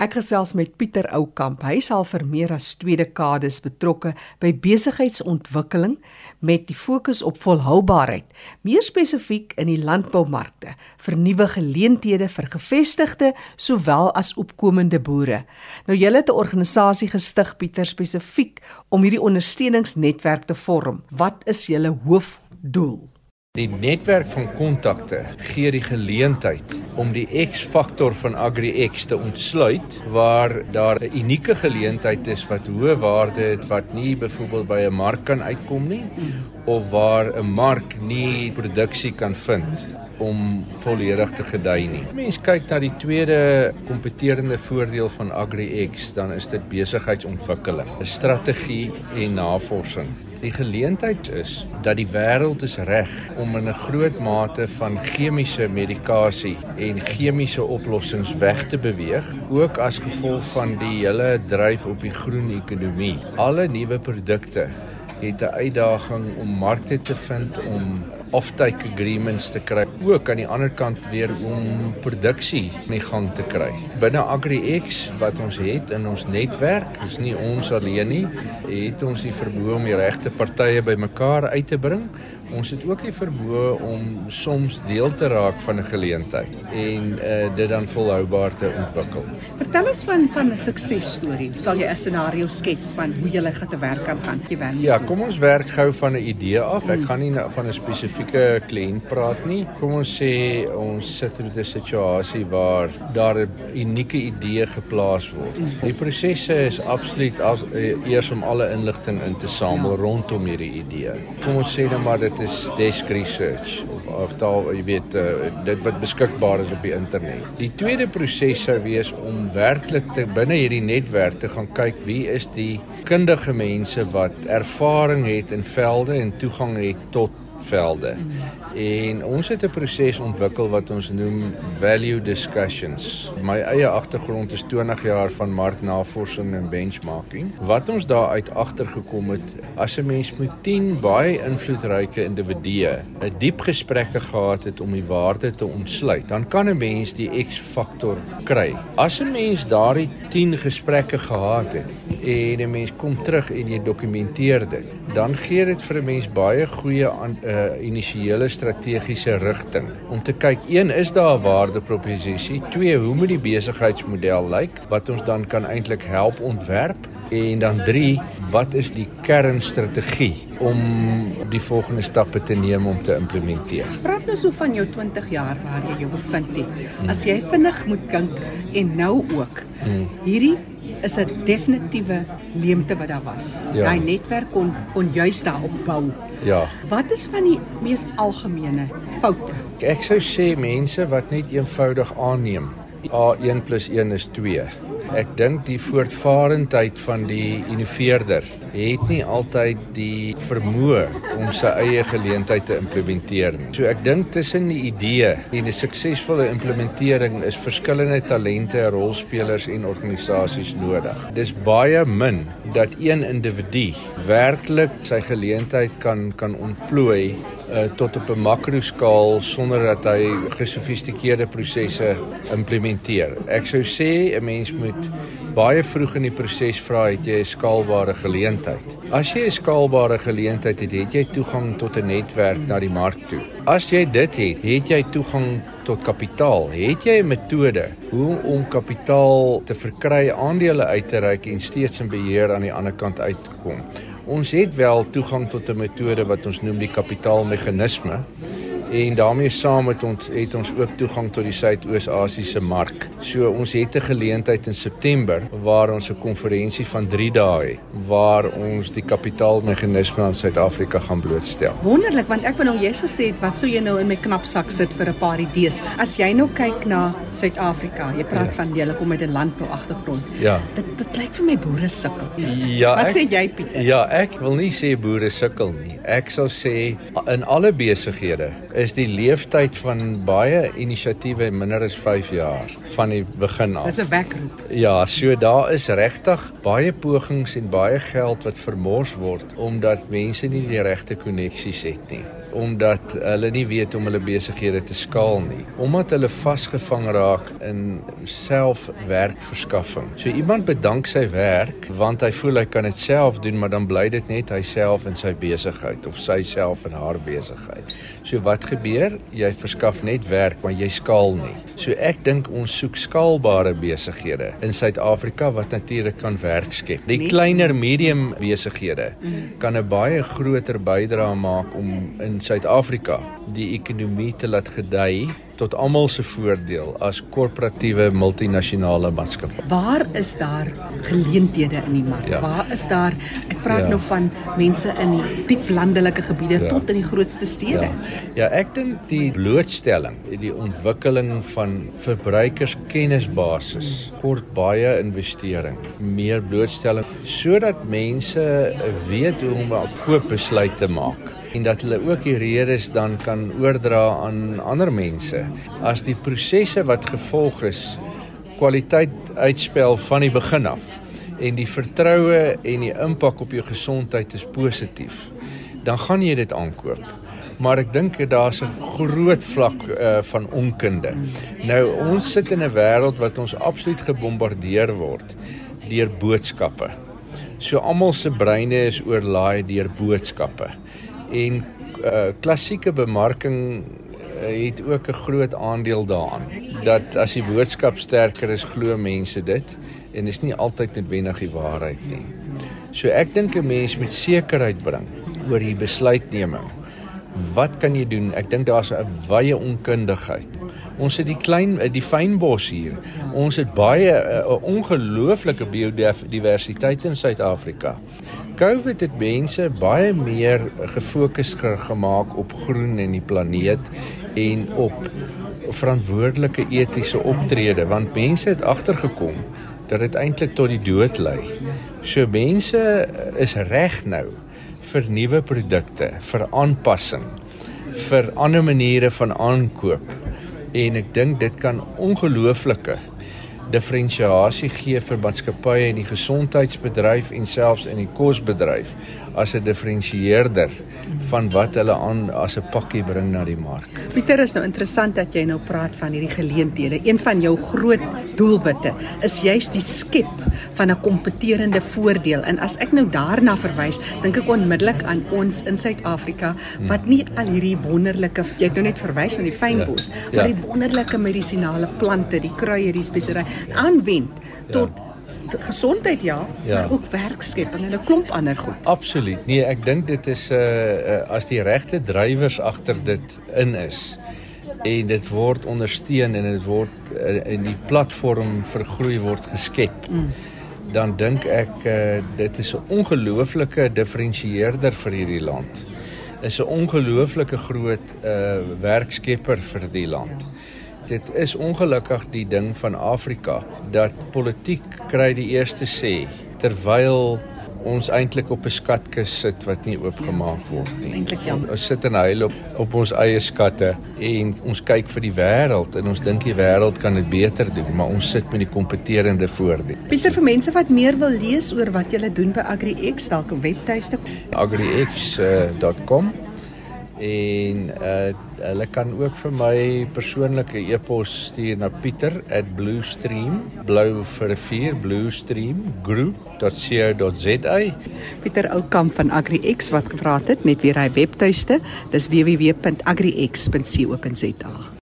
Ek gesels met Pieter Oukamp. Hy is al vir meer as 2 dekades betrokke by besigheidsontwikkeling met die fokus op volhoubaarheid, meer spesifiek in die landboumarkte vir nuwe geleenthede vir gevestigde sowel as opkomende boere. Nou julle het 'n organisasie gestig Pieter spesifiek om hierdie ondersteuningsnetwerk te vorm. Wat is julle hoofdoel? Die netwerk van kontakte gee die geleentheid om die X-faktor van AgriX te ontsluit waar daar 'n unieke geleentheid is wat hoë waarde het wat nie byvoorbeeld by 'n mark kan uitkom nie of waar 'n mark nie produksie kan vind om volledig te gedei nie. Mense kyk na die tweede kompeterende voordeel van AgriX, dan is dit besigheidsontwikkeling, 'n strategie en navorsing. Die geleentheid is dat die wêreld is reg om in 'n groot mate van chemiese medikasie en chemiese oplossings weg te beweeg, ook as gevolg van die hele dryf op die groen ekonomie. Alle nuwe produkte het 'n uitdaging om markte te vind om offtake agreements te kry. Ook aan die ander kant weer om produksie in gang te kry. Binne AgriX wat ons het in ons netwerk, is nie ons alleen nie, het ons die vermoë om die regte partye bymekaar uit te bring ons het ook die vermoë om soms deel te raak van 'n geleentheid en uh, dit dan volhoubaar te ontwikkel. Vertel ons van van 'n suksesstorie. Sal jy 'n scenario skets van hoe jy gaan te werk kan gaan? Jy werk. Ja, kom ons werk gou van 'n idee af. Ek mm. gaan nie van 'n spesifieke kliënt praat nie. Kom ons sê ons sit met 'n situasie waar daar 'n unieke idee geplaas word. Mm. Die prosesse is absoluut as uh, eers om alle inligting in te samel ja. rondom hierdie idee. Kom ons sê dan maar dit is desk research of of taal jy weet uh, dit wat beskikbaar is op die internet. Die tweede proses sou wees om werklik te binne hierdie netwerk te gaan kyk wie is die kundige mense wat ervaring het in velde en toegang het tot velde. En ons het 'n proses ontwikkel wat ons noem value discussions. My eie agtergrond is 20 jaar van marknavorsing en benchmarking. Wat ons daaruit agtergekom het, as 'n mens met 10 baie invloedryke individue 'n diep gesprekke gehad het om die waarde te ontsluit, dan kan 'n mens die X-faktor kry. As 'n mens daardie 10 gesprekke gehad het en 'n mens kom terug en jy dokumenteer dit, dan gee dit vir 'n mens baie goeie aan 'n uh, initiële strategiese rigting om te kyk een is daar 'n waardeproposisie twee hoe moet die besigheidsmodel lyk wat ons dan kan eintlik help ontwerp? En dan 3 wat is die kernstrategie om die volgende stappe te neem om te implementeer? Praat nou so van jou 20 jaar waar jy jou bevind het. As jy vinnig moet dink en nou ook hmm. hierdie is 'n definitiewe leemte wat daar was. Ja. Daai netwerk kon kon juist daarop bou. Ja. Wat is van die mees algemene foute? Ek sou sê mense wat net eenvoudig aanneem A1 + 1 is 2. Ek dink die voortvarendheid van die innoveerder het nie altyd die vermoë om sy eie geleentheid te implementeer nie. So ek dink tussen die idee en die suksesvolle implementering is verskillende talente, rolspelers en organisasies nodig. Dis baie min dat een individu werklik sy geleentheid kan kan ontplooi uh, tot op 'n makroskaal sonder dat hy gesofistikeerde prosesse implementeer. Ek sou sê 'n mens moet baie vroeg in die proses vra het jy 'n skaalbare geleentheid. As jy 'n skaalbare geleentheid het, het jy toegang tot 'n netwerk na die mark toe. As jy dit het, het jy toegang tot kapitaal. Het jy 'n metode hoe om kapitaal te verkry, aandele uit te reik en steeds in beheer aan die ander kant uit te kom? Ons het wel toegang tot 'n metode wat ons noem die kapitaalmeganisme en daarmee saam met ons het ons ook toegang tot die Suidoos-Asiëse mark. So ons het 'n geleentheid in September waar ons 'n konferensie van 3 dae het waar ons die kapitaalmeganisme aan Suid-Afrika gaan blootstel. Wonderlik want ek wou nou jy gesê het wat sou jy nou in my knapsak sit vir 'n paar idees. As jy nou kyk na Suid-Afrika, jy praat ja. van jy kom met 'n landbou agtergrond. Ja. Dit dit lyk vir my boere sukkel. Ja. Wat ek, sê jy Pieter? Ja, ek wil nie sê boere sukkel nie. Ek sal sê in alle besighede is die leeftyd van baie inisiatiewe minder as 5 jaar van die begin af. Dis 'n wekroep. Ja, so daar is regtig baie pogings en baie geld wat vermors word omdat mense nie die regte koneksies het nie. Omdat hulle nie weet om hulle besighede te skaal nie. Omdat hulle vasgevang raak in selfwerkverskaffing. So iemand bedank sy werk want hy voel hy kan dit self doen, maar dan bly dit net hy self in sy besigheid of sy self in haar besigheid. So wat gebeur? Jy verskaf net werk, maar jy skaal nie. So ek dink ons soek skaalbare besighede in Suid-Afrika wat natuurlik kan werk skep. Die kleiner medium besighede kan 'n baie groter bydrae maak om in Suid-Afrika die ekonomie te laat gedei tot almal se voordeel as korporatiewe multinasjonale maatskappye. Waar is daar geleenthede in die mark? Ja. Waar is daar ek praat ja. nou van mense in die diep landelike gebiede ja. tot in die grootste stede. Ja, ja ek dink die blootstelling, die ontwikkeling van verbruikerskennisbasis kort baie investering, meer blootstelling sodat mense weet hoe om 'n koopbesluit te maak en dat hulle ook die redes dan kan oordra aan ander mense. As die prosesse wat gevolg is kwaliteit uitspel van die begin af en die vertroue en die impak op jou gesondheid is positief dan gaan jy dit aankoop. Maar ek dink daar's 'n groot vlak uh, van onkunde. Nou ons sit in 'n wêreld wat ons absoluut gebombardeer word deur boodskappe. So almal se breine is oorlaai deur boodskappe en uh, klassieke bemarking uh, het ook 'n groot aandeel daaraan dat as die boodskap sterker is glo mense dit en is nie altyd noodwendig die waarheid nie. So ek dink 'n mens moet sekerheid bring oor die besluitneming. Wat kan jy doen? Ek dink daar's 'n wye onkundigheid. Ons het die klein die fynbos hier. Ons het baie 'n ongelooflike biodiversiteit in Suid-Afrika. COVID het mense baie meer gefokus gemaak op groen en die planeet en op verantwoordelike etiese optrede want mense het agtergekom dat dit eintlik tot die dood lei. So mense is reg nou vir nuwe produkte, vir aanpassing, vir ander maniere van aankoop en ek dink dit kan ongelooflike diferensiasie gee vir maatskappye in die gesondheidsbedryf en selfs in die kosbedryf as 'n diferensieerder van wat hulle aan as 'n pakkie bring na die mark. Pieter is nou interessant dat jy nou praat van hierdie geleenthede. Een van jou groot doelwitte is juis die skep van 'n kompeterende voordeel. En as ek nou daarna verwys, dink ek onmiddellik aan ons in Suid-Afrika wat nie al hierdie wonderlike jy het nou net verwys na die fynbos, ja, ja. maar die wonderlike medisinale plante, die kruie, die spesery aanwend tot ja gesondheid ja, ja, maar ook werkskepping en 'n klomp ander goed. Absoluut. Nee, ek dink dit is 'n uh, uh, as die regte drywers agter dit in is en dit word ondersteun en dit word uh, in die platform vir groei word geskep. Mm. Dan dink ek uh, dit is 'n ongelooflike diferensieerder vir hierdie land. Is 'n ongelooflike groot uh, werkskepper vir die land. Ja dit is ongelukkig die ding van Afrika dat politiek kry die eerste sê terwyl ons eintlik op 'n skatkis sit wat nie oopgemaak word nie. Ons sit en huil op op ons eie skatte en ons kyk vir die wêreld en ons dink die wêreld kan dit beter doen, maar ons sit met die kompeterende voordeel. Pieter vir mense wat meer wil lees oor wat jy doen by AgriX, dalk 'n webtuiste agrix.com uh, en uh, hulle kan ook vir my persoonlike e-pos stuur na pieter@bluestream blou vir 4 bluestream group.co.za Pieter Oukamp van AgriX wat gepraat het net weer hy webtuiste. Dis www.agrix.co.za